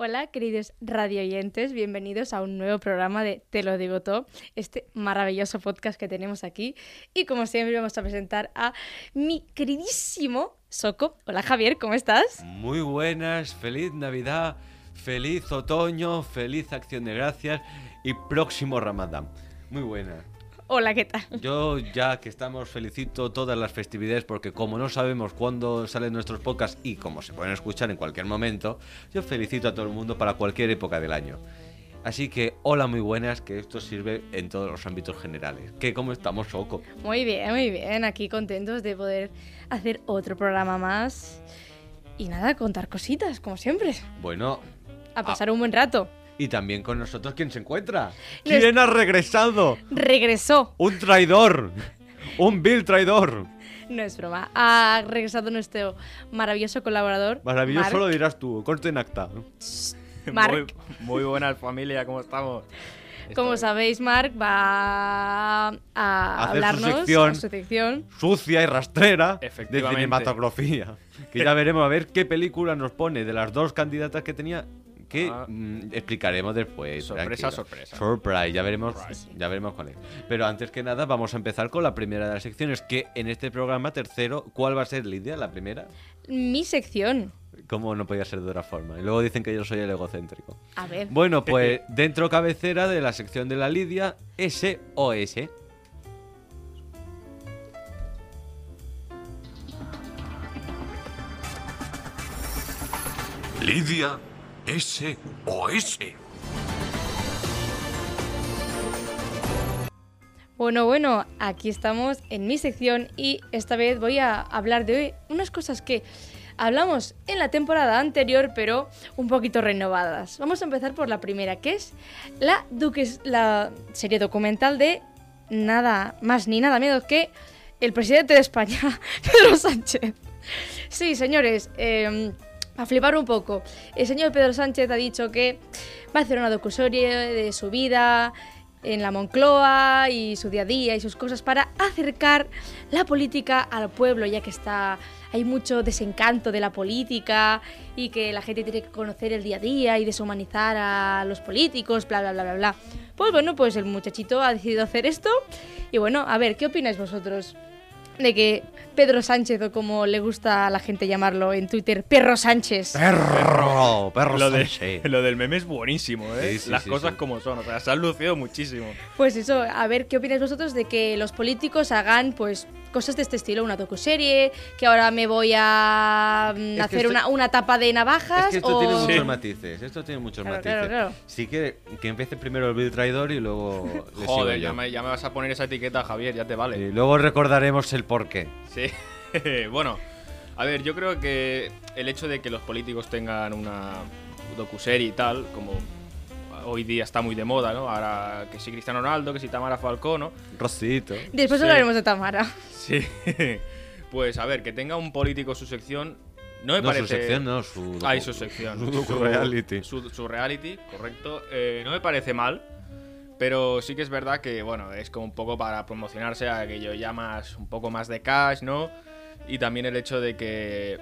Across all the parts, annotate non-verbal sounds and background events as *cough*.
Hola, queridos radioyentes, bienvenidos a un nuevo programa de Te lo digo todo, este maravilloso podcast que tenemos aquí. Y como siempre, vamos a presentar a mi queridísimo Soco. Hola, Javier, ¿cómo estás? Muy buenas, feliz Navidad, feliz otoño, feliz acción de gracias y próximo Ramadán. Muy buenas. Hola, ¿qué tal? Yo ya que estamos felicito todas las festividades porque como no sabemos cuándo salen nuestros podcasts y como se pueden escuchar en cualquier momento, yo felicito a todo el mundo para cualquier época del año. Así que hola muy buenas, que esto sirve en todos los ámbitos generales. ¿Qué cómo estamos, Soco? Muy bien, muy bien. Aquí contentos de poder hacer otro programa más. Y nada, contar cositas, como siempre. Bueno, A pasar un buen rato. Y también con nosotros quién se encuentra. ¿Quién ha regresado? Regresó. Un traidor. Un vil traidor. No es broma. Ha regresado nuestro maravilloso colaborador. Maravilloso lo dirás tú, conste en acta. Muy, muy buenas familia, ¿cómo estamos? Como Estoy- sabéis, Mark va a Hacer su hablarnos sección. a su sección. Sucia y rastrera de cinematografía. Que ya veremos a ver qué película nos pone de las dos candidatas que tenía. Que Ah. mm, explicaremos después. Sorpresa, tranquilo. sorpresa. Surprise, ya veremos, Surprise. ya veremos cuál es. Pero antes que nada, vamos a empezar con la primera de las secciones. Que en este programa, tercero, ¿cuál va a ser, Lidia? La primera. Mi sección. ¿Cómo no podía ser de otra forma? Y luego dicen que yo soy el egocéntrico. A ver. Bueno, *laughs* pues dentro cabecera de la sección de la Lidia, SOS. Lidia SOS. Bueno, bueno, aquí estamos en mi sección y esta vez voy a hablar de unas cosas que hablamos en la temporada anterior, pero un poquito renovadas. Vamos a empezar por la primera, que es la, duques, la serie documental de nada más ni nada menos que el presidente de España, *laughs* Pedro Sánchez. Sí, señores, eh, a flipar un poco. El señor Pedro Sánchez ha dicho que va a hacer una docuserie de su vida en la Moncloa y su día a día y sus cosas para acercar la política al pueblo, ya que está hay mucho desencanto de la política y que la gente tiene que conocer el día a día y deshumanizar a los políticos, bla bla bla bla bla. Pues bueno, pues el muchachito ha decidido hacer esto y bueno, a ver, ¿qué opináis vosotros? de que Pedro Sánchez, o como le gusta a la gente llamarlo en Twitter, Perro Sánchez. Perro, perro Lo, de- Sánchez. lo del meme es buenísimo, ¿eh? Sí, sí, Las sí, cosas sí. como son, o sea, se han lucido muchísimo. Pues eso, a ver qué opináis vosotros de que los políticos hagan pues cosas de este estilo, una docuserie, que ahora me voy a mm, Es que hacer esto- una, una tapa de navajas Es que esto o... tiene muchos matices. Esto tiene muchos Claro, matices. claro, claro. Sí que, que empiece primero el Bill Traidor y luego *laughs* le sigo Joder, yo. ya me, ya me vas a poner esa etiqueta, Javier, ya te vale. Y luego recordaremos el porqué. Sí. *laughs* bueno, a ver, yo creo que el hecho de que los políticos tengan una docuserie y tal, como hoy día está muy de moda, ¿no? Ahora que si Cristiano Ronaldo, que si Tamara Falcó, ¿no? Rosito. Después Sí. hablaremos de Tamara. Sí. *laughs* pues a ver, que tenga un político su sección, no me No, parece... su sección, no, su. Ay, su sección. Su. Su, su reality, correcto. Eh, no me parece mal, pero sí que es verdad que, bueno, es como un poco para promocionarse a aquello ya más, un poco más de cash, ¿no? Y también el hecho de que,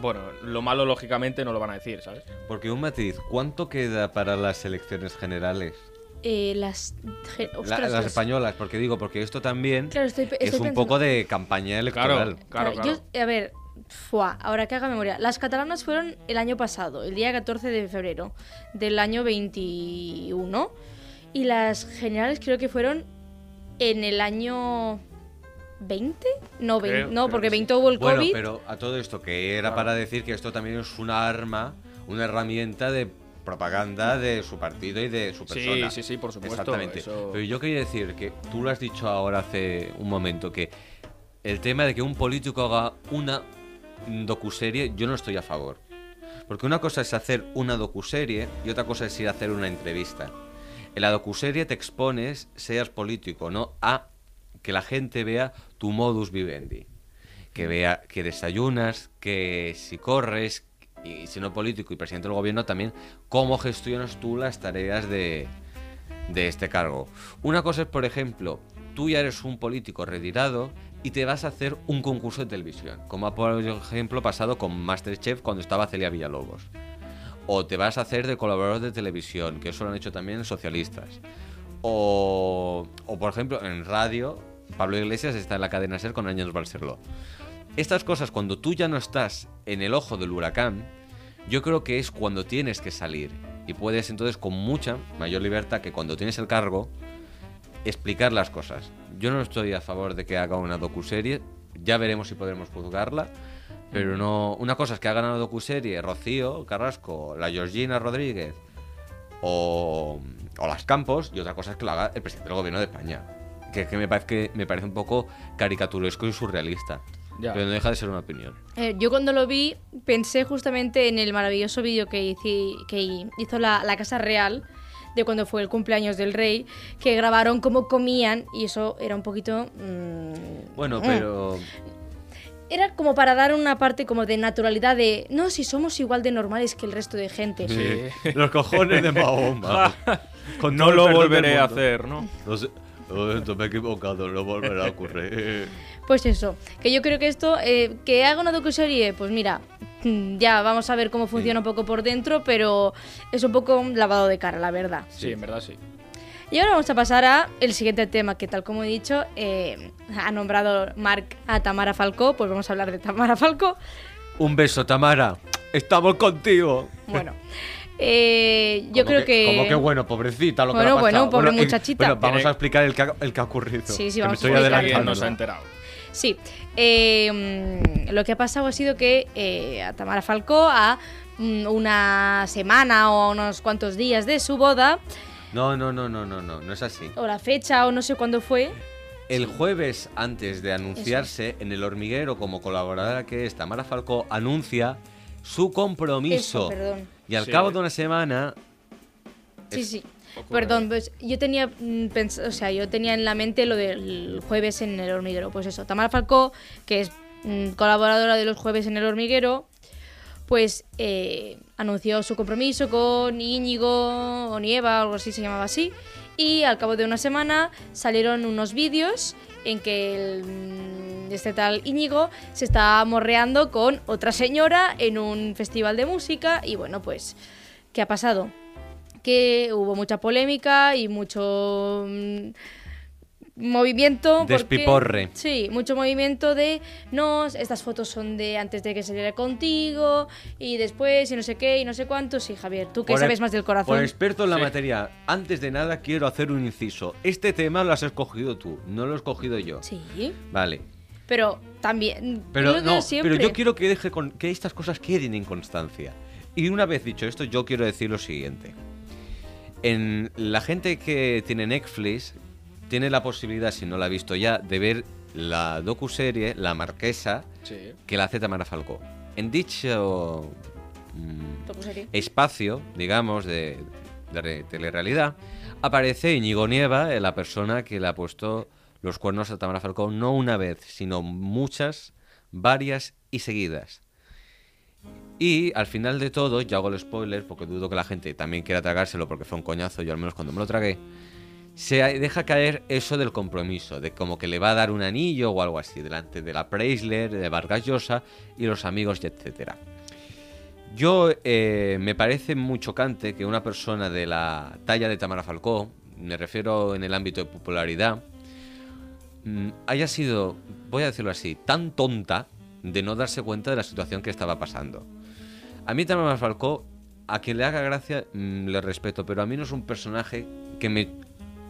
bueno, lo malo lógicamente no lo van a decir, ¿sabes? Porque un matiz, ¿cuánto queda para las elecciones generales? Eh, las... La- las las- españolas, porque digo, porque esto también Claro, estoy, estoy es un pensando- poco de campaña electoral. Claro, claro. Yo, a ver, fuá, ahora que haga memoria. Las catalanas fueron el año pasado, el día 14 de febrero del año 21. Y las generales creo que fueron en el año 20. No, Creo- 20, no creo porque que sí. 20 hubo el Bueno, COVID. pero a todo esto, que era Claro. para decir que esto también es una arma, una herramienta de propaganda de su partido y de su Sí, persona. sí, sí, por supuesto. Exactamente. eso- Pero yo quería decir que tú lo has dicho ahora hace un momento, que el tema de que un político haga una docuserie, yo no estoy a favor. Porque una cosa es hacer una docuserie y otra cosa es ir a hacer una entrevista. En la docuserie te expones, seas político, ¿no? A que la gente vea tu modus vivendi. Que vea que desayunas, que si corres, y si no político y presidente del gobierno también, cómo gestionas tú las tareas de, de este cargo. Una cosa es, por ejemplo, tú ya eres un político retirado y te vas a hacer un concurso de televisión, como ha por ejemplo pasado con Masterchef cuando estaba Celia Villalobos. O te vas a hacer de colaborador de televisión, que eso lo han hecho también socialistas. O, o por ejemplo, en radio, Pablo Iglesias está en la cadena SER con Años Barceló. Estas cosas, cuando tú ya no estás en el ojo del huracán, yo creo que es cuando tienes que salir. Y puedes entonces con mucha mayor libertad que cuando tienes el cargo, explicar las cosas. Yo no estoy a favor de que haga una docuserie, ya veremos si podremos juzgarla, pero no. Una cosa es que hagan una docuserie Rocío Carrasco, la Georgina Rodríguez o, o las Campos, y otra cosa es que lo haga el presidente del gobierno de España. Que, que me, parece, que me parece un poco caricaturesco y surrealista. Ya. Pero no deja de ser una opinión. Eh, yo cuando lo vi pensé justamente en el maravilloso vídeo que, que hizo la, la Casa Real de cuando fue el cumpleaños del rey, que grabaron cómo comían y eso era un poquito... mm, Bueno, mm. pero. Era como para dar una parte como de naturalidad de, no, si somos igual de normales que el resto de gente. Sí. *laughs* Los cojones de Mahoma. *laughs* Con no lo volveré a hacer, ¿no? No siento, me he equivocado, no volverá a ocurrir. *laughs* Pues eso, que yo creo que esto, eh, que haga una docuserie, pues mira, mm, ya vamos a ver cómo funciona un poco por dentro, pero es un poco un lavado de cara, la verdad. Sí, en verdad sí. Y ahora vamos a pasar a el siguiente tema, que tal como he dicho, eh, ha nombrado Mark a Tamara Falcó, pues vamos a hablar de Tamara Falcó. Un beso, Tamara. Estamos contigo. Bueno, *laughs* eh, yo Como creo que... Como que bueno, pobrecita, lo que Bueno, ha bueno, pasado. pobre eh, muchachita. bueno, vamos a explicar el que ha, el que ha ocurrido. Sí, sí, que me vamos a estoy adelantando. nos ha enterado. Sí, eh, lo que ha pasado ha sido que eh, a Tamara Falcó, a mm, una semana o unos cuantos días de su boda, No, no, no, no, no, no, no es así. o la fecha o no sé cuándo fue, El jueves, antes de anunciarse en el hormiguero como colaboradora que es, Tamara Falcó anuncia su compromiso. Eso, perdón. Y al Sí. cabo de una semana. Sí, sí. Perdón, pues yo tenía mm, pens- o sea, yo tenía en la mente lo del jueves en el hormiguero. Pues eso, Tamara Falcó, que es mm, colaboradora de los jueves en el hormiguero, pues eh, anunció su compromiso con Íñigo o Nieva, algo así se llamaba así. Y al cabo de una semana salieron unos vídeos en que el, mm, este tal Íñigo se estaba morreando con otra señora en un festival de música. Y bueno, pues, ¿qué ha pasado? que hubo mucha polémica y mucho mm, movimiento. porque- Despiporre. sí, mucho movimiento de, no, estas fotos son de antes de que saliera contigo y después y no sé qué y no sé cuánto. Sí, Javier, tú que Por sabes más del Por corazón. experto en la Sí. materia, antes de nada quiero hacer un inciso. Este tema lo has escogido tú, no lo he escogido yo. Sí, Vale. Pero también... Pero de no, siempre. pero yo quiero que deje con, que estas cosas queden en constancia. Y una vez dicho esto, yo quiero decir lo siguiente. En la gente que tiene Netflix tiene la posibilidad, si no la ha visto ya, de ver la docuserie La Marquesa Sí. que la hace Tamara Falcó. En dicho mm, espacio, digamos, de, de re- telerrealidad, aparece Íñigo Nieva, la persona que le ha puesto los cuernos a Tamara Falcó no una vez, sino muchas, varias y seguidas. Y al final de todo, ya hago el spoiler porque dudo que la gente también quiera tragárselo porque fue un coñazo, yo al menos cuando me lo tragué, se deja caer eso del compromiso, de como que le va a dar un anillo o algo así, delante de la Preisler, de Vargas Llosa y los amigos, etcétera. Yo eh, me parece muy chocante que una persona de la talla de Tamara Falcó, me refiero en el ámbito de popularidad, haya sido, voy a decirlo así, tan tonta de no darse cuenta de la situación que estaba pasando. A mí Tamara Falcó, a quien le haga gracia, mm, le respeto, pero a mí no es un personaje que me,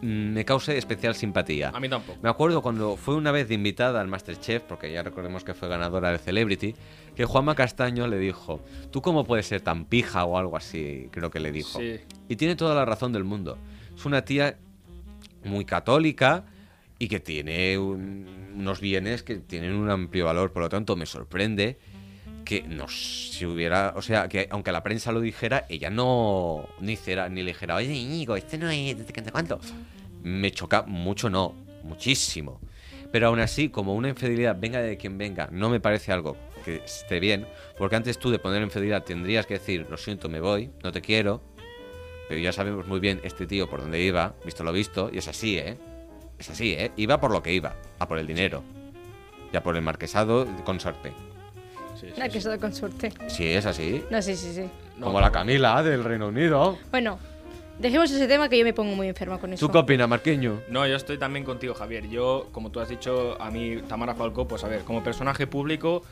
mm, me cause especial simpatía. A mí tampoco. Me acuerdo cuando fue una vez de invitada al Masterchef, porque ya recordemos que fue ganadora de Celebrity, que Juanma Castaño le dijo, ¿tú cómo puedes ser tan pija o algo así? Creo que le dijo. Sí. Y tiene toda la razón del mundo. Es una tía muy católica y que tiene un- unos bienes que tienen un amplio valor. Por lo tanto, me sorprende que no si hubiera, o sea, que aunque la prensa lo dijera, ella no ni hiciera, ni le dijera, oye, Íñigo, este no es, este no sé cuánto. Me choca mucho, no, muchísimo. Pero aún así, como una infidelidad, venga de quien venga, no me parece algo que esté bien, porque antes tú de poner infidelidad tendrías que decir, lo siento, me voy, no te quiero, pero ya sabemos muy bien este tío por dónde iba, visto lo visto, y es así, ¿eh? Es así, ¿eh? Iba por lo que iba, a por el dinero. Ya por el marquesado con suerte. Sí, sí, que sí. con suerte. Sí, es así. No, sí, sí, sí. No, Como la Camila del Reino Unido. Bueno, dejemos ese tema que yo me pongo muy enferma con eso. ¿Tú qué opinas, Marqueño? No, yo estoy también contigo, Javier. Yo, como tú has dicho, a mí, Tamara Falcó, pues a ver, como personaje público,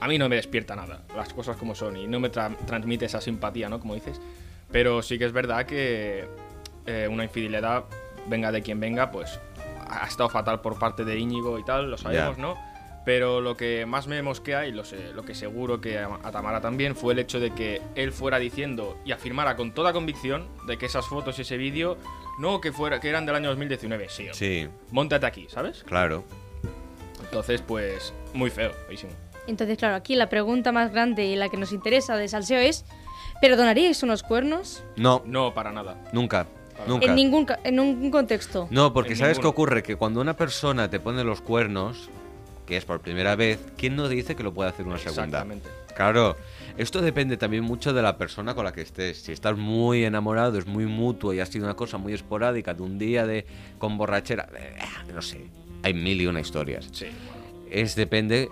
a mí no me despierta nada, las cosas como son, y no me tra- transmite esa simpatía, ¿no? Como dices. Pero sí que es verdad que eh, una infidelidad, venga de quien venga, pues ha estado fatal por parte de Íñigo y tal, lo sabemos. ¿no? Pero lo que más me mosquea, y lo, sé, lo que seguro que a, a Tamara también, fue el hecho de que él fuera diciendo y afirmara con toda convicción de que esas fotos y ese vídeo, no que, fuera, que eran del año 2019, sí. Sí, Móntate aquí, ¿sabes? claro. Entonces, pues, muy feo, feísimo. Entonces, claro, aquí la pregunta más grande y la que nos interesa de Salseo es: ¿perdonaríais unos cuernos? No, No, para nada. nunca. Nunca. En ningún, en ningún contexto. No, porque En ¿sabes qué ocurre? Que cuando una persona te pone los cuernos, que es por primera vez, ¿quién no dice que lo puede hacer una segunda? Exactamente. Claro, esto depende también mucho de la persona con la que estés. Si estás muy enamorado, es muy mutuo y ha sido una cosa muy esporádica de un día de con borrachera, eh, no sé, hay mil y una historias. Sí. Es depende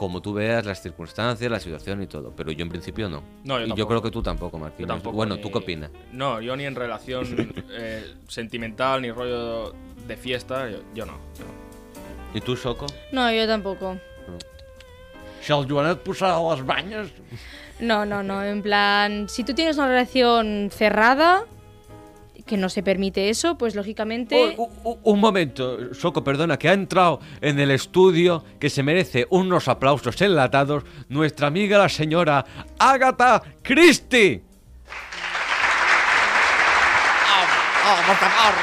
como tú veas las circunstancias, la situación y todo, pero yo en principio no. No, yo y yo creo que tú tampoco, Martín. Tampoco. Bueno, ni- ¿tú qué opinas? No, yo ni en relación *laughs* eh, sentimental, ni rollo de fiesta, yo, yo no. yo. ¿Y tú, Soco? No, yo tampoco. Si el Joanet posarà les banyes... No, no, no. En plan, si tú tienes una relación cerrada, que no se permite eso, pues lógicamente. Oh, un, un momento, Soco, perdona, que ha entrado en el estudio que se merece unos aplausos enlatados nuestra amiga la señora Agatha Christie. Oh, por favor,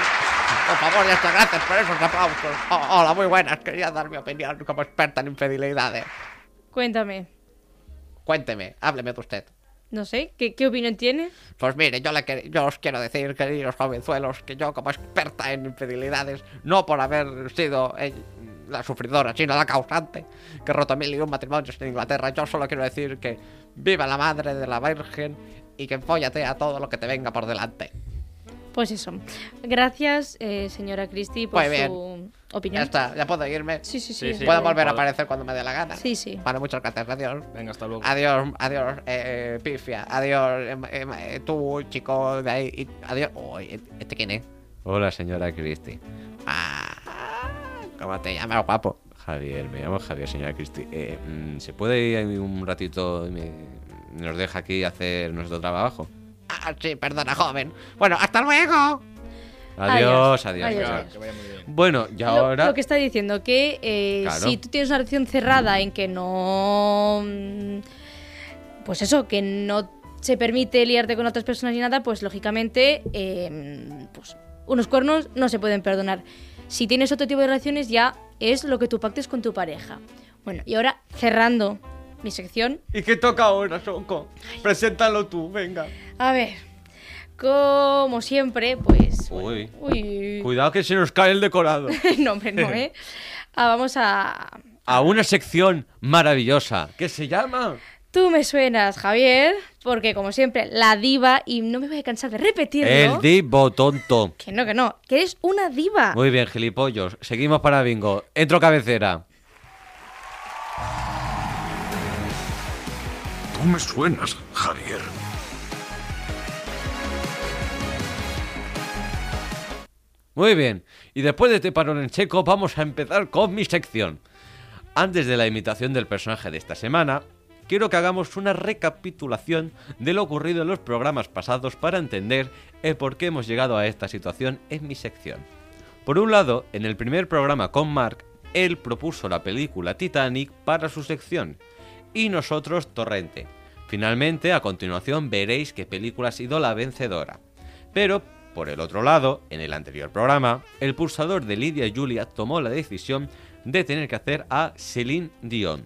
por favor, y hasta gracias por esos aplausos. Oh, hola, muy buenas. Quería dar mi opinión como experta en infidelidades. Cuéntame. Cuénteme, hábleme de usted. No sé, ¿qué, qué opinión tiene? Pues mire, yo, le yo os quiero decir, queridos jovenzuelos, que yo como experta en infidelidades, no por haber sido eh, la sufridora, sino la causante, que roto mil y un matrimonios en Inglaterra, yo solo quiero decir que viva la madre de la Virgen y que fóllate a todo lo que te venga por delante. Pues eso. Gracias, eh, señora Christie, por Muy bien. su Ya opinión. está, ya puedo irme. Sí, sí, sí. Sí, sí. Puedo vale. volver a aparecer cuando me dé la gana. Sí, sí. Vale, muchas gracias, adiós. Venga, hasta luego. Adiós, adiós, eh, pifia. Adiós, em, em, eh, tú, chico de ahí. y- adiós. Uy, ¿este quién es? Hola, señora Christie. Ah, ¿Cómo te llamas, guapo? Javier, me llamo Javier, señora Christie. Eh, mm, ¿Se puede ir ahí un ratito y me, nos deja aquí hacer nuestro trabajo? Ah, sí, perdona, joven. Bueno, hasta luego. Adiós, Adiós. adiós. Adiós, adiós. Venga, que vaya muy bien. Bueno, y Lo- ahora... Lo, que está diciendo, que eh, Claro. si tú tienes una relación cerrada en que no. mm, Pues eso, que no se permite liarte con otras personas ni nada, pues lógicamente. eh, pues unos cuernos no se pueden perdonar. Si tienes otro tipo de relaciones, ya es lo que tú pactes con tu pareja. Bueno, y ahora cerrando mi sección. ¿Y qué toca ahora, Soco? Preséntalo tú, venga. A ver. Como siempre, pues. Uy. Uy. Cuidado que se nos cae el decorado. *laughs* no, hombre, no, ¿eh? Ah, vamos a, A una sección maravillosa que se llama... Tú me suenas, Javier, porque como siempre, la diva, y no me voy a cansar de repetirlo. El Divo Tonto. Que no, que no, que eres una diva. Muy bien, gilipollos. Seguimos para bingo. Entro cabecera. Tú me suenas, Javier. Muy bien. Y después de este parón en checo, vamos a empezar con mi sección. Antes de la imitación del personaje de esta semana, quiero que hagamos una recapitulación de lo ocurrido en los programas pasados para entender el por qué hemos llegado a esta situación en mi sección. Por un lado, en el primer programa con Mark, él propuso la película Titanic para su sección y nosotros Torrente. Finalmente, a continuación veréis qué película ha sido la vencedora. Pero Por el otro lado, en el anterior programa, el pulsador de Lidia Julia tomó la decisión de tener que hacer a Celine Dion.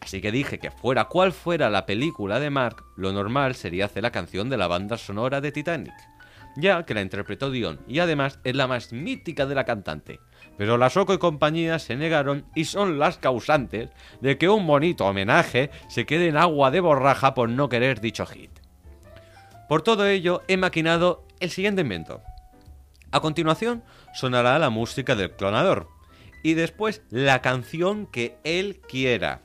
Así que dije que fuera cual fuera la película de Mark, lo normal sería hacer la canción de la banda sonora de Titanic, ya que la interpretó Dion y además es la más mítica de la cantante. Pero la Soco y compañía se negaron y son las causantes de que un bonito homenaje se quede en agua de borraja por no querer dicho hit. Por todo ello, he maquinado el siguiente invento. A continuación, sonará la música del clonador. Y después, la canción que él quiera.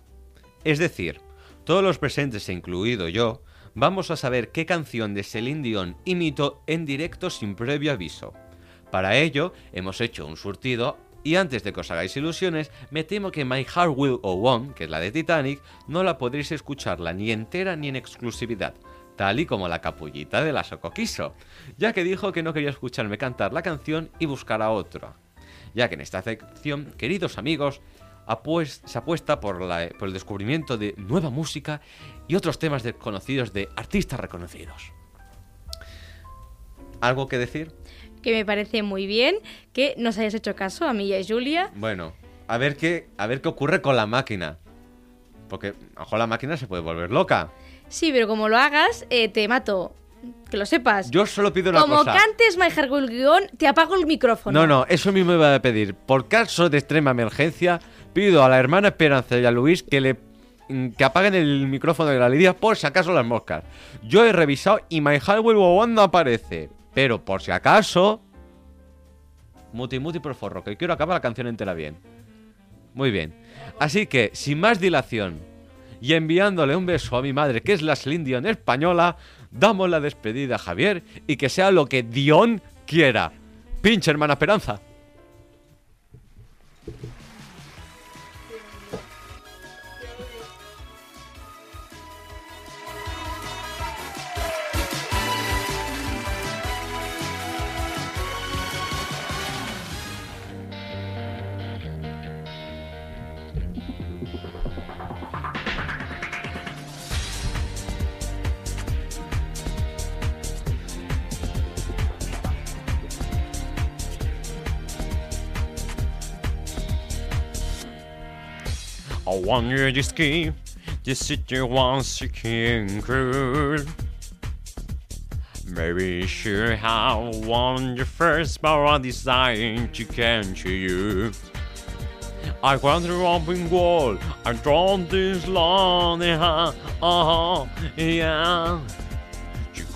Es decir, todos los presentes, incluido yo, vamos a saber qué canción de Celine Dion imito en directo sin previo aviso. Para ello, hemos hecho un surtido y antes de que os hagáis ilusiones, me temo que My Heart Will Go On, que es la de Titanic, no la podréis escucharla ni entera ni en exclusividad, tal y como la capullita de la Socoquiso, ya que dijo que no quería escucharme cantar la canción y buscar a otra. Ya que en esta sección, queridos amigos, se apuesta por, la- por el descubrimiento de nueva música y otros temas desconocidos de artistas reconocidos. ¿Algo que decir? Que me parece muy bien que nos hayas hecho caso a mí y a Julia. Bueno, a ver qué, a ver qué ocurre con la máquina. Porque mejor la máquina se puede volver loca. Sí, pero como lo hagas, eh, te mato. Que lo sepas. Yo solo pido una como cosa. cantes My Heart Will Go On, te apago el micrófono. No, no, eso mismo iba a pedir. Por caso de extrema emergencia, pido a la hermana Esperanza y a Luis que le mm, que apaguen el micrófono de la Lidia por si acaso las moscas. Yo he revisado y My Heart Will Go On no aparece. Pero por si acaso... Muti muti por forro, que quiero acabar la canción entera bien. Muy bien. Así que, sin más dilación, y enviándole un beso a mi madre, que es la Celine Dion española, damos la despedida a Javier y que sea lo que Dion quiera. Pinche hermana Esperanza. Want this game, this city wants to conquer. Maybe sure how won the first power design to catch you. I climbed the romping wall, I drawn this line, uh-huh, uh-huh, yeah.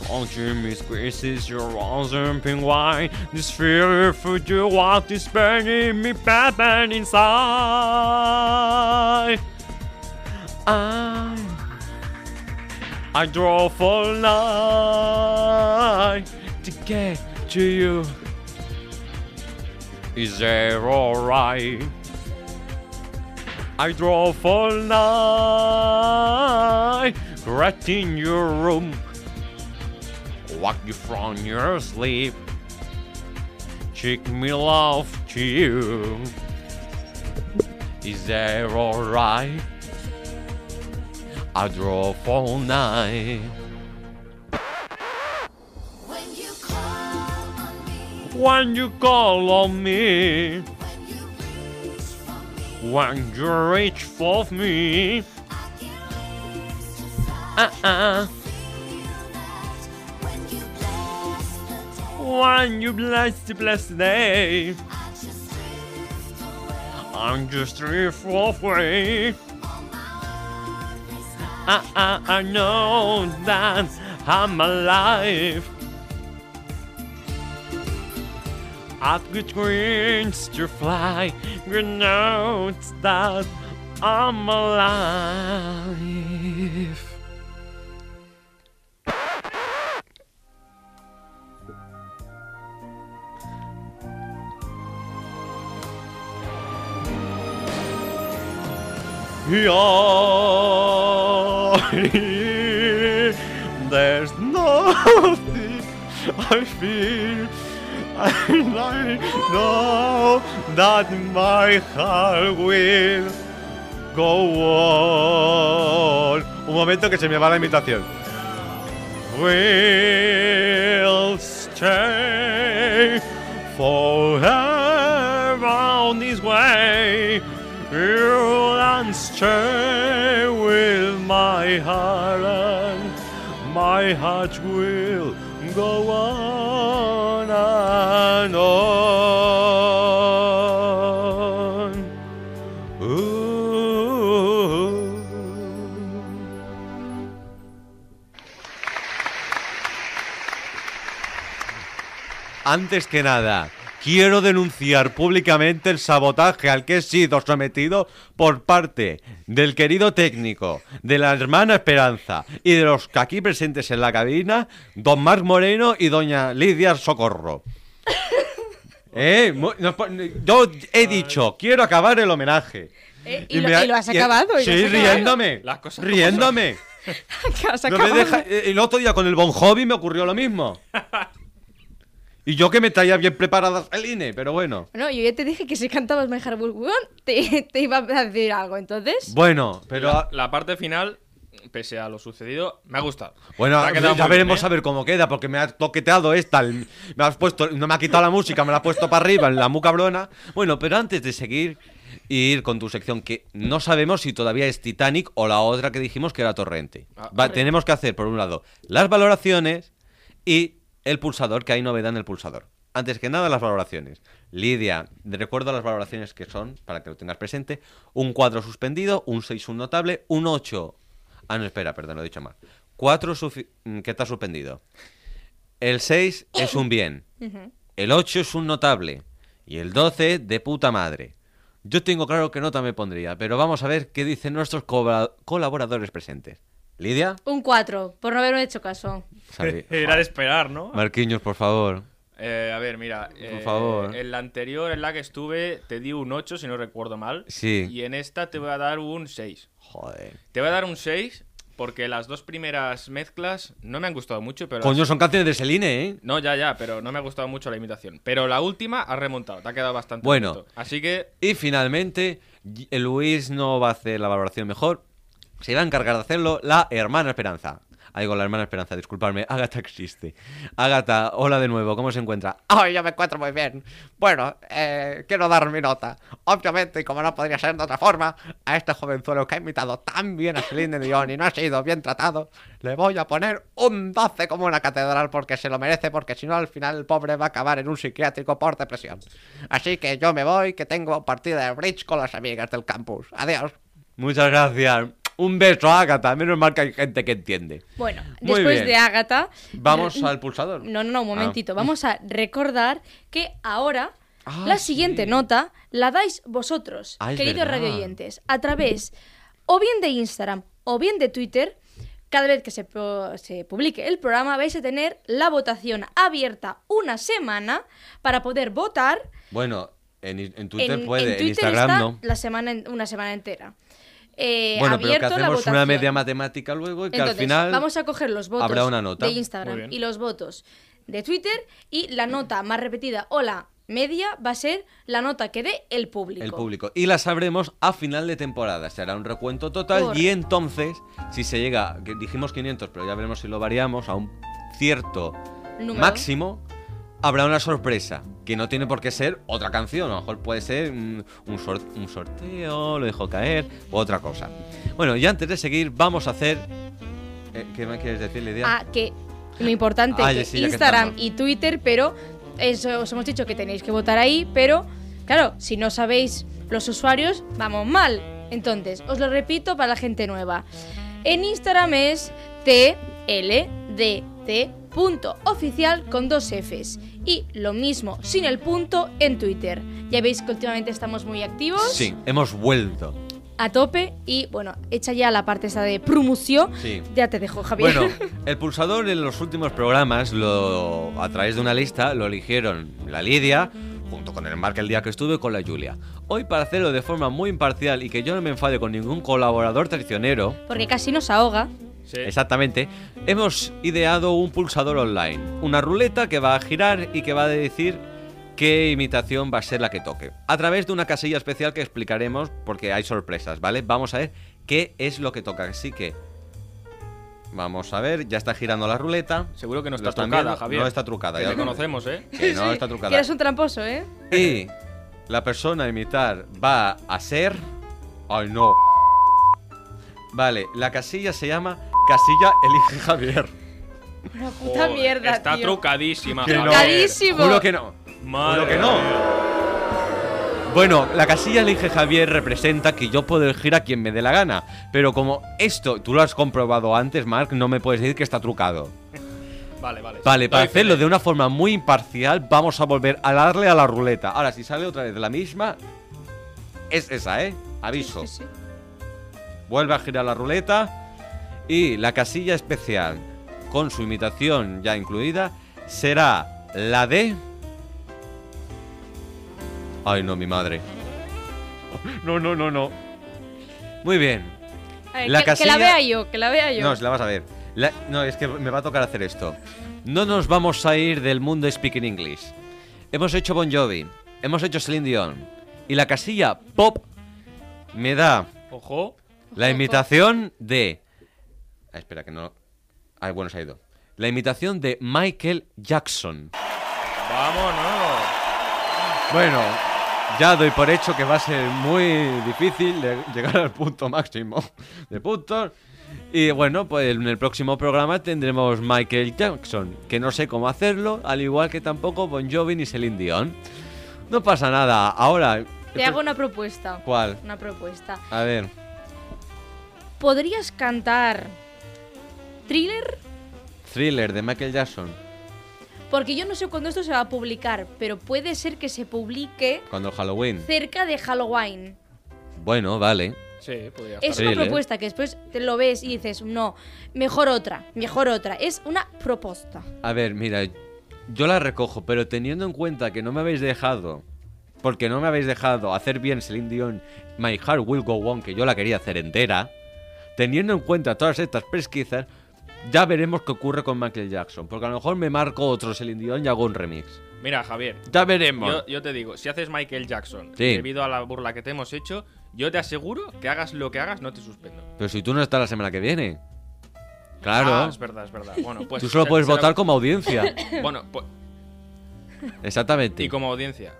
Can't hear me squeezes your and pink wine. This fear for you, what is burning me bad burn inside. I I drove all night to get to you. Is there alright? I draw all night right in your room. Walk you from your sleep. Check me love to you. Is there alright? I drove all night. When you call on me, When you call on me, when you reach for me, when When you bless the blessed day. I'm just drift away. I, I, I know that I'm alive. I've got wings to fly. You know that I'm alive. Yeah, there's nothing I feel. And I know that my heart will go on. Un momento que se me va la imitación. Whilst stay forever on this way. You'll stay with my heart, and my heart will go on and on. Ooh. Antes que nada, quiero denunciar públicamente el sabotaje al que he sido sometido por parte del querido técnico, de la hermana Esperanza y de los que aquí presentes en la cabina, don Marc Moreno y doña Lidia Socorro. *laughs* Eh, yo he dicho, quiero acabar el homenaje. Eh, y, lo, me y lo has y- acabado. Sí, has acabado. riéndome. Las cosas como riéndome. *laughs* Que has No me acabado. deja- eh, El otro día con el Bon Jovi me ocurrió lo mismo. *laughs* Y yo que me traía bien preparada Celine, pero bueno. Bueno, yo ya te dije que si cantabas My Heart Will Go On, te, *laughs* te iba a decir algo, entonces. Bueno, pero. La, la parte final, pese a lo sucedido, me ha gustado. Bueno, Me ha quedado ya muy veremos bien, ¿eh? a ver cómo queda, porque me ha toqueteado esta. el- Me has puesto, no me ha quitado la música, me la ha puesto para arriba en la muca brona. Bueno, pero antes de seguir y ir con tu sección, que no sabemos si todavía es Titanic o la otra que dijimos que era Torrente. Ah, Va- tenemos que hacer, por un lado, las valoraciones y el pulsador, que hay novedad en el pulsador. Antes que nada, las valoraciones. Lidia, recuerdo las valoraciones que son, para que lo tengas presente, un 4 suspendido, un 6 un notable, un 8... Ah, no, espera, perdón, lo he dicho mal. 4 que está suspendido. El 6 es un bien. El 8 es un notable. Y el 12 de puta madre. Yo tengo claro qué nota me pondría, pero vamos a ver qué dicen nuestros colaboradores presentes. Lidia, Un 4, por no haberme hecho caso. *laughs* Era de esperar, ¿no? Marquinhos, por favor. Eh, a ver, mira. eh, favor. En la anterior, en la que estuve, te di un 8, si no recuerdo mal. Sí. Y en esta te voy a dar un 6. Joder. Te voy a dar un 6 porque las dos primeras mezclas no me han gustado mucho, pero... Coño, las- son canciones de Celine, ¿eh? No, ya, ya, pero no me ha gustado mucho la imitación. Pero la última ha remontado, te ha quedado bastante Bueno. bonito. Así que Y finalmente, Luis no va a hacer la valoración mejor. Se va a encargar de hacerlo la hermana Esperanza. Ahí con la hermana Esperanza, disculparme. *laughs* Agatha existe. Agatha, hola de nuevo, ¿cómo se encuentra? Ay, yo me encuentro muy bien. Bueno, eh, quiero dar mi nota. Obviamente, y como no podría ser de otra forma, a este jovenzuelo que ha imitado tan bien a Celine Dion y no ha sido bien tratado, le voy a poner un 12 como una catedral porque se lo merece, porque si no, al final el pobre va a acabar en un psiquiátrico por depresión. Así que yo me voy, que tengo partida de bridge con las amigas del campus. Adiós. Muchas gracias. Un beso, Agatha. Menos mal que hay gente que entiende. Bueno, Muy después bien. de Ágata. Vamos re- al pulsador. No, no, no, un Ah. momentito. Vamos a recordar que ahora Ah, la sí. siguiente nota la dais vosotros, Ah, queridos radioyentes, a través o bien de Instagram o bien de Twitter. Cada vez que se, se publique el programa vais a tener la votación abierta una semana para poder votar. Bueno, en, en Twitter en, puede, en en, Twitter Instagram está no. la semana en- una semana entera. Eh, Bueno, pero que la hacemos una media matemática luego y que Entonces, al final. vamos a coger los votos habrá una nota. de Instagram y los votos de Twitter y la nota más repetida o la media va a ser la nota que dé el público. El público. Y la sabremos a final de temporada. Se hará un recuento total Correcto. y entonces, si se llega, que dijimos 500, pero ya veremos si lo variamos a un cierto Número. máximo, habrá una sorpresa. Que no tiene por qué ser otra canción. A lo mejor puede ser mm, un, sor- un sorteo, lo dejo caer, u otra cosa. Bueno, y antes de seguir, vamos a hacer... eh, ¿Qué me quieres decir, Lidia? Ah, que lo importante Ah, que sí, Instagram y Twitter, pero eso os hemos dicho que tenéis que votar ahí, pero claro, si no sabéis los usuarios, vamos mal. Entonces, os lo repito para la gente nueva. En Instagram es tldt.oficial con dos Fs. Y lo mismo, sin el punto, en Twitter. Ya veis que últimamente estamos muy activos, Sí, hemos vuelto. a tope. Y bueno, hecha ya la parte esa de promoción. Sí. Ya te dejo, Javier. Bueno, *laughs* el pulsador en los últimos programas, lo, a través de una lista, lo eligieron la Lidia, junto con el Marc el día que estuve, con la Julia. Hoy, para hacerlo de forma muy imparcial y que yo no me enfade con ningún colaborador traicionero, Porque casi nos ahoga. Sí. exactamente, hemos ideado un pulsador online. Una ruleta que va a girar y que va a decir qué imitación va a ser la que toque. A través de una casilla especial que explicaremos porque hay sorpresas, ¿vale? Vamos a ver qué es lo que toca. Así que Vamos a ver, ya está girando la ruleta. Seguro que no ¿Lo está trucada, viendo? Javier. No está trucada, Que ya lo- conocemos, ¿eh? Que no Sí, está Que trucada. eres un tramposo, ¿eh? Y la persona a imitar va a ser. Ay, no. Vale, la casilla se llama Casilla Elige Javier. Una puta Joder, mierda, Está tío. trucadísima, Que no. Javier. Trucadísimo. Juro que no. Madre Juro que no. Bueno, la casilla Elige Javier representa que yo puedo elegir a quien me dé la gana. Pero como esto tú lo has comprobado antes, Mark, no me puedes decir que está trucado. Vale, vale. Vale, para Doy fe hacerlo de una forma muy imparcial, vamos a volver a darle a la ruleta. Ahora, si sale otra vez la misma, es esa, ¿eh? Aviso. Sí, sí. Vuelve a girar la ruleta y la casilla especial, con su imitación ya incluida, será la de... Ay, no, mi madre. No, no, no, no. Muy bien. A ver, La que, que casilla- la vea yo, que la vea yo. No, si la vas a ver. La- no, es que me va a tocar hacer esto. No nos vamos a ir del mundo speaking English. Hemos hecho Bon Jovi, hemos hecho Celine Dion. Y la casilla pop me da Ojo. la imitación de... Ah, espera, que no... Ah, bueno, se ha ido. La imitación de Michael Jackson. Vámonos. Bueno, ya doy por hecho que va a ser muy difícil de llegar al punto máximo de puntos. Y bueno, pues en el próximo programa tendremos Michael Jackson, que no sé cómo hacerlo, al igual que tampoco Bon Jovi ni Celine Dion. No pasa nada, ahora... Te hago una propuesta. ¿Cuál? Una propuesta. A ver, ¿Podrías cantar thriller? Thriller de Michael Jackson, Porque yo no sé cuándo esto se va a publicar, pero puede ser que se publique cuando Halloween. cerca de Halloween. Bueno, vale. Sí, podría Es una Thriller. propuesta que después te lo ves y dices, no, mejor otra, mejor otra. Es una propuesta. A ver, mira, yo la recojo, pero teniendo en cuenta que no me habéis dejado, porque no me habéis dejado hacer bien Celine Dion, My Heart Will Go On, que yo la quería hacer entera, teniendo en cuenta todas estas pesquisas, ya veremos qué ocurre con Michael Jackson, porque a lo mejor me marco otro Celine Dion y hago un remix. Mira, Javier. Ya veremos. Yo, yo te digo, si haces Michael Jackson, Sí. debido a la burla que te hemos hecho, yo te aseguro que hagas lo que hagas, no te suspendo. Pero si tú no estás la semana que viene. Claro. Ah, es verdad, es verdad. Bueno, pues. tú solo puedes votar como audiencia. *coughs* Bueno, pues. Exactamente. Y como audiencia.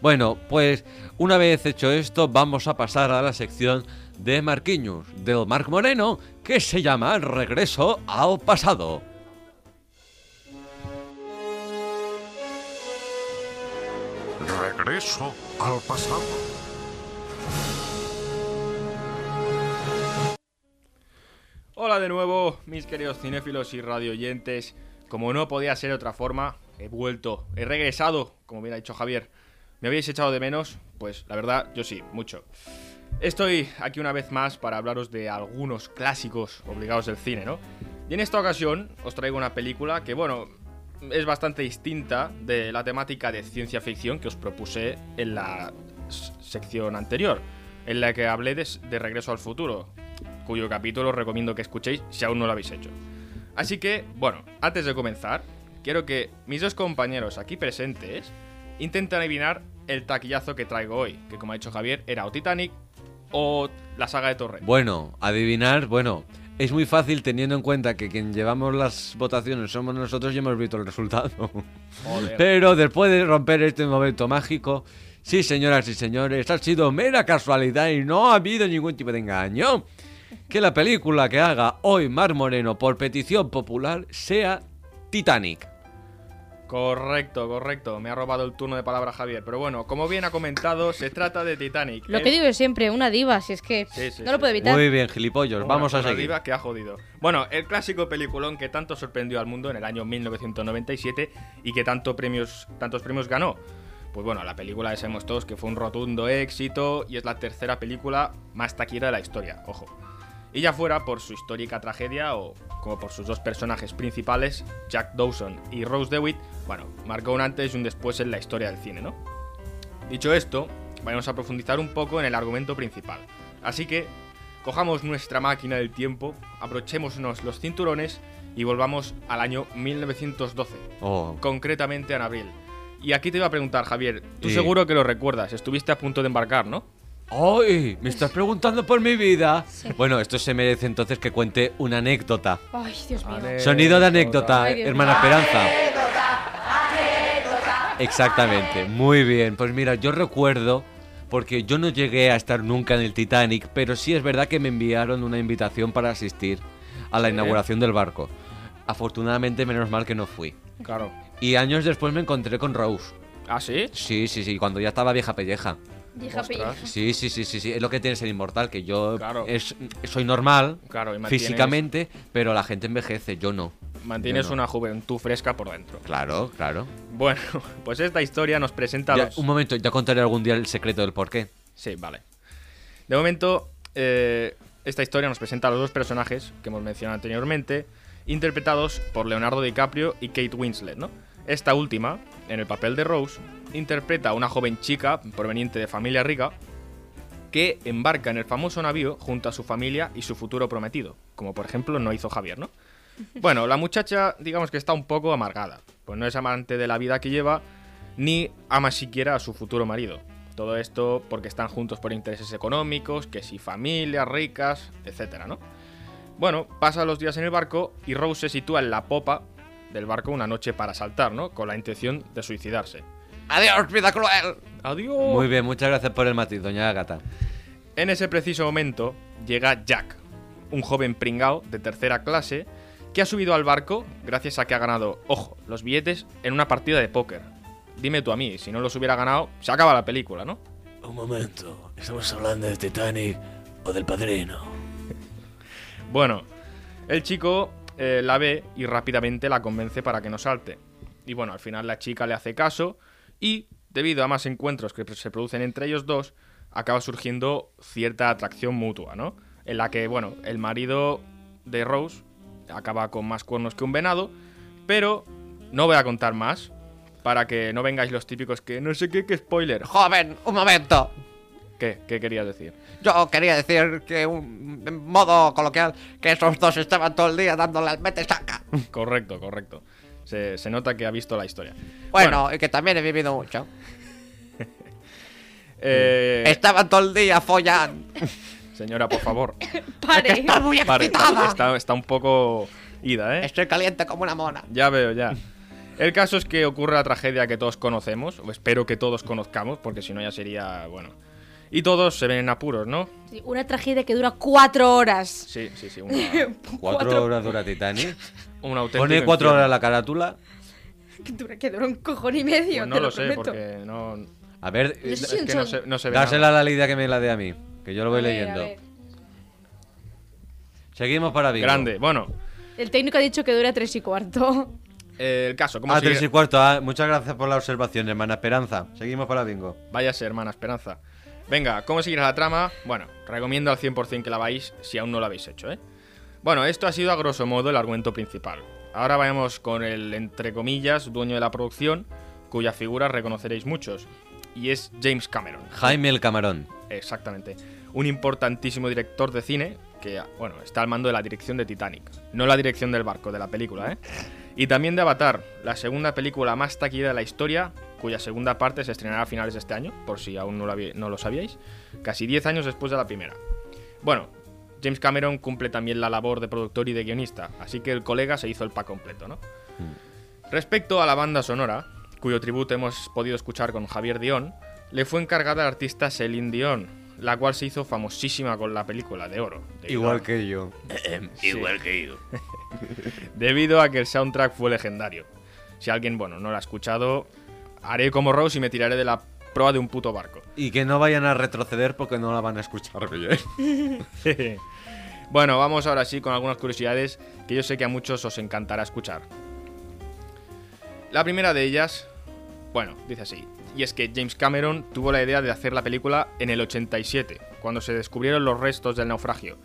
Bueno, pues una vez hecho esto, vamos a pasar a la sección de Marquinhos, del Marc Moreno, que se llama Regreso al pasado. Regreso al pasado. Hola de nuevo, mis queridos cinéfilos y radioyentes. Como no podía ser de otra forma, he vuelto, he regresado, como bien ha dicho Javier. ¿Me habéis echado de menos? Pues la verdad, yo sí, mucho. Estoy aquí una vez más para hablaros de algunos clásicos obligados del cine, ¿no? Y en esta ocasión os traigo una película que, bueno, es bastante distinta de la temática de ciencia ficción que os propuse en la sección anterior, en la que hablé de Regreso al Futuro, cuyo capítulo os recomiendo que escuchéis si aún no lo habéis hecho. Así que, bueno, antes de comenzar, quiero que mis dos compañeros aquí presentes intenten adivinar el taquillazo que traigo hoy, que como ha dicho Javier, era o Titanic o la saga de Torre. Bueno, adivinar, bueno, es muy fácil teniendo en cuenta que quien llevamos las votaciones somos nosotros y hemos visto el resultado. Joder. Pero después de romper este momento mágico, sí, señoras y señores, ha sido mera casualidad y no ha habido ningún tipo de engaño. Que la película que haga hoy Mar Moreno por petición popular sea Titanic. Correcto, correcto. Me ha robado el turno de palabra Javier. Pero bueno, como bien ha comentado, se trata de Titanic. Lo El- que digo yo siempre, una diva, si es que Sí, sí, no lo puedo evitar. Muy bien, gilipollos, Una- vamos a una seguir. diva que ha jodido. Bueno, el clásico peliculón que tanto sorprendió al mundo en el año 1997 y que tanto premios, tantos premios ganó. Pues bueno, la película sabemos todos que fue un rotundo éxito y es la tercera película más taquillera de la historia, ojo. Y ya fuera por su histórica tragedia o como por sus dos personajes principales, Jack Dawson y Rose DeWitt, bueno, marcó un antes y un después en la historia del cine, ¿no? Dicho esto, vamos a profundizar un poco en el argumento principal. Así que, cojamos nuestra máquina del tiempo, abrochémonos los cinturones y volvamos al año 1912, Oh, concretamente en abril. Y aquí te iba a preguntar, Javier, tú Sí. seguro que lo recuerdas, estuviste a punto de embarcar, ¿no? ¡Ay! ¿Me estás preguntando por mi vida? Bueno, esto se merece entonces que cuente una anécdota. Ay, Dios mío. Vale. Sonido de anécdota, Ay, hermana. Esperanza. Exactamente, muy bien. Pues mira, yo recuerdo, porque yo no llegué a estar nunca en el Titanic, pero sí es verdad que me enviaron una invitación para asistir a la inauguración del barco. Afortunadamente, menos mal que no fui. Claro. Y años después me encontré con Rose. ¿Ah, sí? Sí, sí, sí, cuando ya estaba vieja pelleja. Hija. Sí, sí, sí, sí, sí. Es lo que tiene ser inmortal, que yo Claro. es, soy normal Claro, y mantienes- físicamente, pero la gente envejece, yo no. Mantienes Yo no. una juventud fresca por dentro. Claro, claro. Bueno, *laughs* pues esta historia nos presenta Ya, los... un momento, ya contaré algún día el secreto del porqué. Sí, vale. De momento, eh, esta historia nos presenta a los dos personajes que hemos mencionado anteriormente, interpretados por Leonardo DiCaprio y Kate Winslet, ¿no? Esta última, en el papel de Rose, interpreta a una joven chica proveniente de familia rica que embarca en el famoso navío junto a su familia y su futuro prometido, como por ejemplo no hizo Javier, ¿no? *laughs* Bueno, la muchacha, digamos que está un poco amargada, pues no es amante de la vida que lleva, ni ama siquiera a su futuro marido. Todo esto porque están juntos por intereses económicos, que si familias ricas, etcétera, ¿no? Bueno, pasan los días en el barco y Rose se sitúa en la popa del barco una noche para saltar, ¿no? Con la intención de suicidarse. Adiós, vida cruel. ¡Adiós! Muy bien, muchas gracias por el matiz, doña Agata. En ese preciso momento llega Jack, un joven pringao de tercera clase que ha subido al barco gracias a que ha ganado, ojo, los billetes en una partida de póker. Dime tú a mí, si no los hubiera ganado, se acaba la película, ¿no? Un momento, ¿estamos hablando de Titanic o del padrino? Bueno, el chico eh, la ve y rápidamente la convence para que no salte. Y bueno, al final la chica le hace caso y, debido a más encuentros que se producen entre ellos dos, acaba surgiendo cierta atracción mutua, ¿no? En la que, bueno, el marido de Rose acaba con más cuernos que un venado, pero no voy a contar más para que no vengáis los típicos que no sé qué, que spoiler. Joven, un momento. ¿Qué? ¿Qué querías decir? Yo quería decir que, un, en modo coloquial, que esos dos estaban todo el día dándole al mete saca. *laughs* Correcto, correcto. Se, se nota que ha visto la historia. Bueno, y que también he vivido mucho. *laughs* Eh, Estaban todo el día follando. *laughs* Señora, por favor. Pare. Estoy muy Pare, excitada. está, está un poco ida, ¿eh? Estoy caliente como una mona. Ya veo, ya. El caso es que ocurre la tragedia que todos conocemos, o espero que todos conozcamos, porque si no ya sería, bueno. Y todos se ven en apuros, ¿no? Sí, Una tragedia que dura cuatro horas. Sí, sí, sí. *laughs* Una, ¿Cuatro horas dura Titanic? *laughs* un auténtico ¿Pone cuatro infierno. horas la carátula? Que dura, que dura un cojón y medio. Pues no te lo, lo sé, prometo. porque no. A ver, eh, Es que no se, no se ve. dársela nada. a la Lidia que me la dé a mí, que yo lo voy A ver, leyendo. ver. Seguimos para Bingo. Grande. Bueno, El técnico ha dicho que dura tres y cuarto. *laughs* eh, el caso, ¿cómo Ah, sigue? tres y cuarto. ah, muchas gracias por la observación, hermana Esperanza. Seguimos para Bingo. Váyase, hermana Esperanza. Venga, ¿cómo seguir la trama? Bueno, recomiendo al 100% que la veáis si aún no lo habéis hecho, ¿eh? Bueno, esto ha sido a grosso modo el argumento principal. Ahora vayamos con el, entre comillas, dueño de la producción, cuya figura reconoceréis muchos. Y es James Cameron. Jaime el Camarón. Exactamente. Un importantísimo director de cine que, bueno, está al mando de la dirección de Titanic. No la dirección del barco, de la película, ¿eh? Y también de Avatar, la segunda película más taquillera de la historia, cuya segunda parte se estrenará a finales de este año, por si aún no lo, habí- no lo sabíais, casi 10 años después de la primera. Bueno, James Cameron cumple también la labor de productor y de guionista, así que el colega se hizo el pack completo, ¿no? Respecto a la banda sonora, cuyo tributo hemos podido escuchar con Javier Dion, le fue encargada al artista Celine Dion, la cual se hizo famosísima con la película de oro. Igual a- que yo. Igual que yo. *laughs* Debido a que el soundtrack fue legendario. Si alguien, bueno, no lo ha escuchado, haré como Rose y me tiraré de la proa de un puto barco. Y que no vayan a retroceder porque no la van a escuchar bien. *laughs* bueno, vamos ahora sí con algunas curiosidades que yo sé que a muchos os encantará escuchar. La primera de ellas, bueno, dice así, y es que James Cameron tuvo la idea de hacer la película en el 87, cuando se descubrieron los restos del naufragio.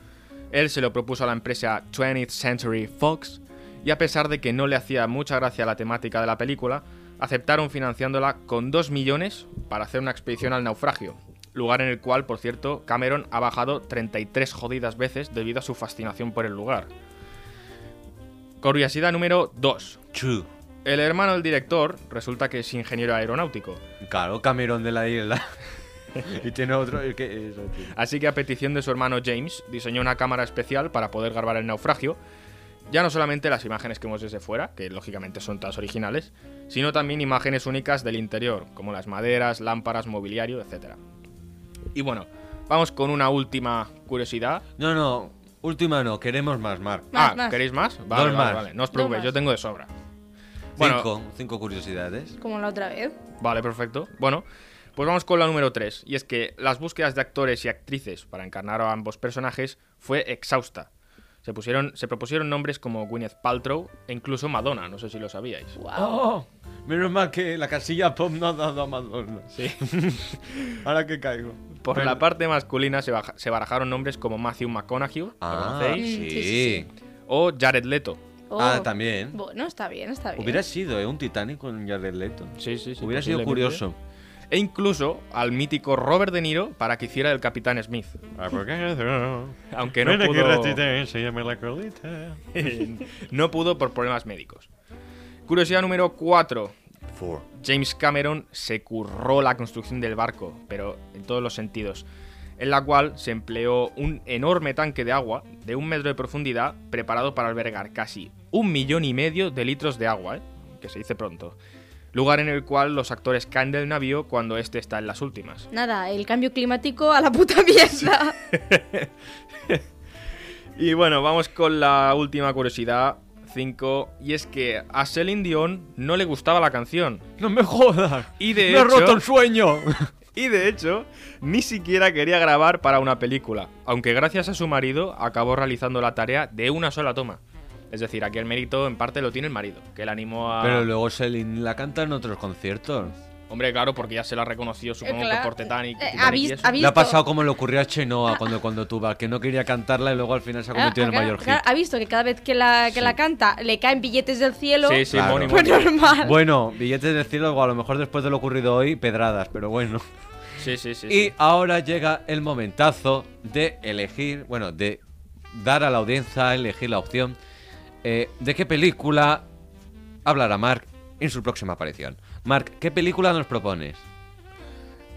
Él se lo propuso a la empresa 20th Century Fox, y a pesar de que no le hacía mucha gracia la temática de la película, aceptaron financiándola con 2 millones para hacer una expedición al naufragio, lugar en el cual, por cierto, Cameron ha bajado 33 jodidas veces debido a su fascinación por el lugar. Curiosidad número 2. Chu. El hermano del director resulta que es ingeniero aeronáutico. Claro, Camerón de la isla. *laughs* y tiene otro. Así que a petición de su hermano James, diseñó una cámara especial para poder grabar el naufragio. Ya no solamente las imágenes que vemos desde fuera, que lógicamente son todas originales, sino también imágenes únicas del interior, como las maderas, lámparas, mobiliario, etc. Y bueno, vamos con una última curiosidad. No, no, última no, queremos más, Mark. Más, ah, más. ¿queréis más? Vale, Dos vale, más. vale. No os preocupéis, yo tengo de sobra. Bueno, Cinco, cinco curiosidades. Como la otra vez. Vale, perfecto. Bueno, pues vamos con la número 3. Y es que las búsquedas de actores y actrices para encarnar a ambos personajes fue exhausta. Se, pusieron, se propusieron nombres como Gwyneth Paltrow e incluso Madonna, no sé si lo sabíais. Oh, menos mal que la casilla pop no ha dado a Madonna. Sí. *laughs* Ahora que caigo. Por la parte masculina se, baja- se barajaron nombres como Matthew McConaughey, ¿lo Ah, conocéis? sí. Sí, sí, O Jared Leto. Oh. Ah, también. Bueno, está bien, está bien. Hubiera sido, ¿eh? Un Titanic con Jared Leto. Sí, sí, sí. Hubiera sido curioso. E incluso al mítico Robert De Niro para que hiciera el Capitán Smith. Aunque no pudo... *laughs* no pudo por problemas médicos. Curiosidad número 4. Four. James Cameron se curró la construcción del barco, pero en todos los sentidos, en la cual se empleó un enorme tanque de agua de un metro de profundidad preparado para albergar casi un millón y medio de litros de agua, ¿eh? que se dice pronto. Lugar en el cual los actores caen del navío cuando este está en las últimas. Nada, el cambio climático a la puta mierda. *laughs* Y bueno, vamos con la última curiosidad 5, y es que a Celine Dion no le gustaba la canción. ¡No me jodas! Y de ¡Me he roto el sueño! *laughs* Y de hecho, ni siquiera quería grabar para una película, aunque gracias a su marido acabó realizando la tarea de una sola toma. Es decir, aquí el mérito en parte lo tiene el marido, que le animó a... Pero luego Celine la canta en otros conciertos. Hombre, claro, porque ya se la reconoció, supongo claro. que por Titanic. Eh, ha y vis- eso. ha Le ha visto- pasado como le ocurrió a Chenoa cuando, cuando tuvo, que no quería cantarla y luego al final se ha Ah, convertido en el claro, mayor hit. claro, ha visto que cada vez que la, que Sí. la canta le caen billetes del cielo. Sí, sí, Claro. Pues normal. Bueno, billetes del cielo, o a lo mejor después de lo ocurrido hoy, pedradas, pero bueno. Sí, sí, sí. Y sí. ahora llega el momentazo de elegir, bueno, de dar a la audiencia a elegir la opción eh, de qué película hablará Mark en su próxima aparición. Mark, ¿qué película nos propones?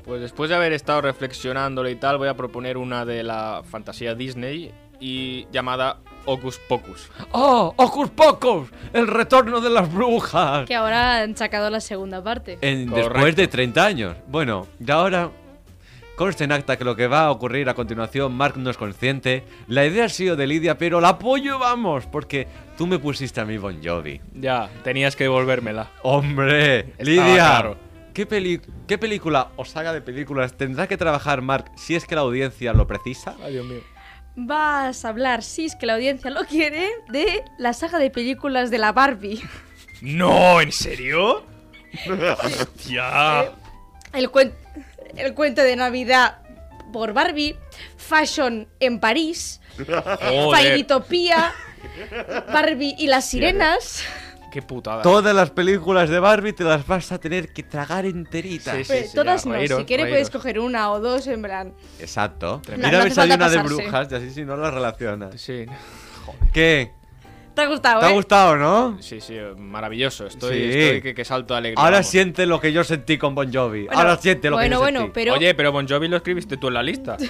Pues después de haber estado reflexionándolo y tal, voy a proponer una de la fantasía Disney y llamada Hocus Pocus. ¡Oh! ¡Ocus Pocus! ¡El retorno de las brujas! Que ahora han sacado la segunda parte. En- después de 30 años. Bueno, y ahora conste en acta que lo que va a ocurrir a continuación, Mark no es consciente. La idea ha sido de Lidia, pero la apoyo vamos, porque tú me pusiste a mí Bon Jovi. Ya, tenías que devolvérmela. ¡Hombre! Estaba ¡Lidia! claro. ¿qué, peli- ¿Qué película o saga de películas tendrá que trabajar Mark si es que la audiencia lo precisa? Ay, Dios mío. Vas a hablar, si es que la audiencia lo quiere, de la saga de películas de la Barbie. *laughs* ¡No! ¿En serio? *laughs* ¡Hostia! El, cuen- el cuento de Navidad por Barbie, Fashion en París, Joder, Fairytopía, Barbie y las sirenas. ¡Qué putada! Todas las películas de Barbie te las vas a tener que tragar enteritas. Sí, sí. Pero todas ya, no, reíros, si quieres reíros. puedes coger una o dos en plan. Exacto. Mira No falta una de brujas y así si no las relacionas. Sí, ¿Qué? ¿Te ha gustado, ¿Te ha eh? gustado, no? sí, sí, maravilloso. Estoy, Sí. estoy que, que salto de alegría. Ahora vamos. siente lo que yo sentí con Bon Jovi. Bueno, Ahora siente lo bueno, que yo bueno, sentí. pero Oye, pero Bon Jovi lo escribiste tú en la lista. *laughs*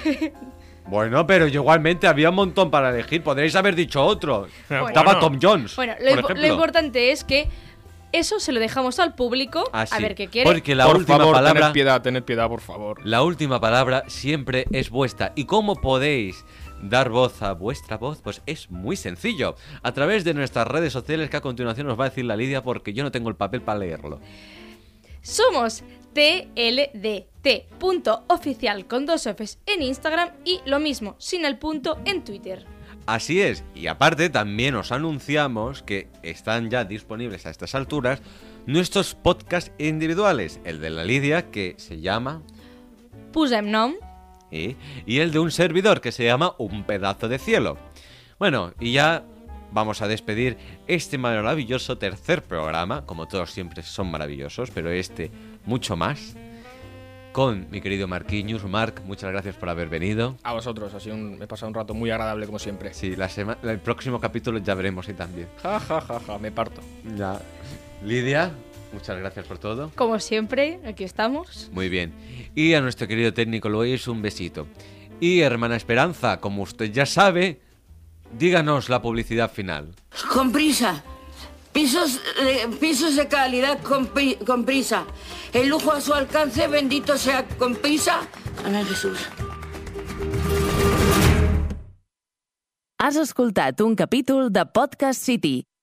Bueno, pero yo igualmente había un montón para elegir. Podréis haber dicho otro. Bueno. Estaba Tom Jones. bueno, lo, impo- ejemplo. lo importante es que eso se lo dejamos al público Ah, a ver qué quiere. Porque la por última favor, palabra. tened piedad, tened piedad, por favor. La última palabra siempre es vuestra. ¿Y cómo podéis dar voz a vuestra voz? Pues es muy sencillo. A través de nuestras redes sociales que a continuación nos va a decir la Lidia porque yo no tengo el papel para leerlo. Somos TLDT.oficial con dos Fs en Instagram y lo mismo, sin el punto en Twitter. Así es, y aparte también os anunciamos que están ya disponibles a estas alturas nuestros podcasts individuales, el de la Lidia que se llama Posem nom. ¿Eh? y el de un servidor que se llama Un pedazo de cielo. Bueno, y ya vamos a despedir este maravilloso tercer programa, como todos siempre son maravillosos, pero este mucho más, con mi querido Marquinhos. Marc, muchas gracias por haber venido. A vosotros, así un, me he pasado un rato muy agradable como siempre. Sí, la sema- el próximo capítulo ya veremos y también. Ja, ja, ja, ja, me parto. Ya. Lidia, Muchas gracias por todo. Como siempre, aquí estamos. Muy bien. Y a nuestro querido técnico Luis, un besito. Y hermana Esperanza, como usted ya sabe, díganos la publicidad final. Con prisa. Pisos, eh, pisos de calidad con, pri- con prisa. El lujo a su alcance, bendito sea con prisa. Amén Jesús. Has escoltat un capítol de Podcast City,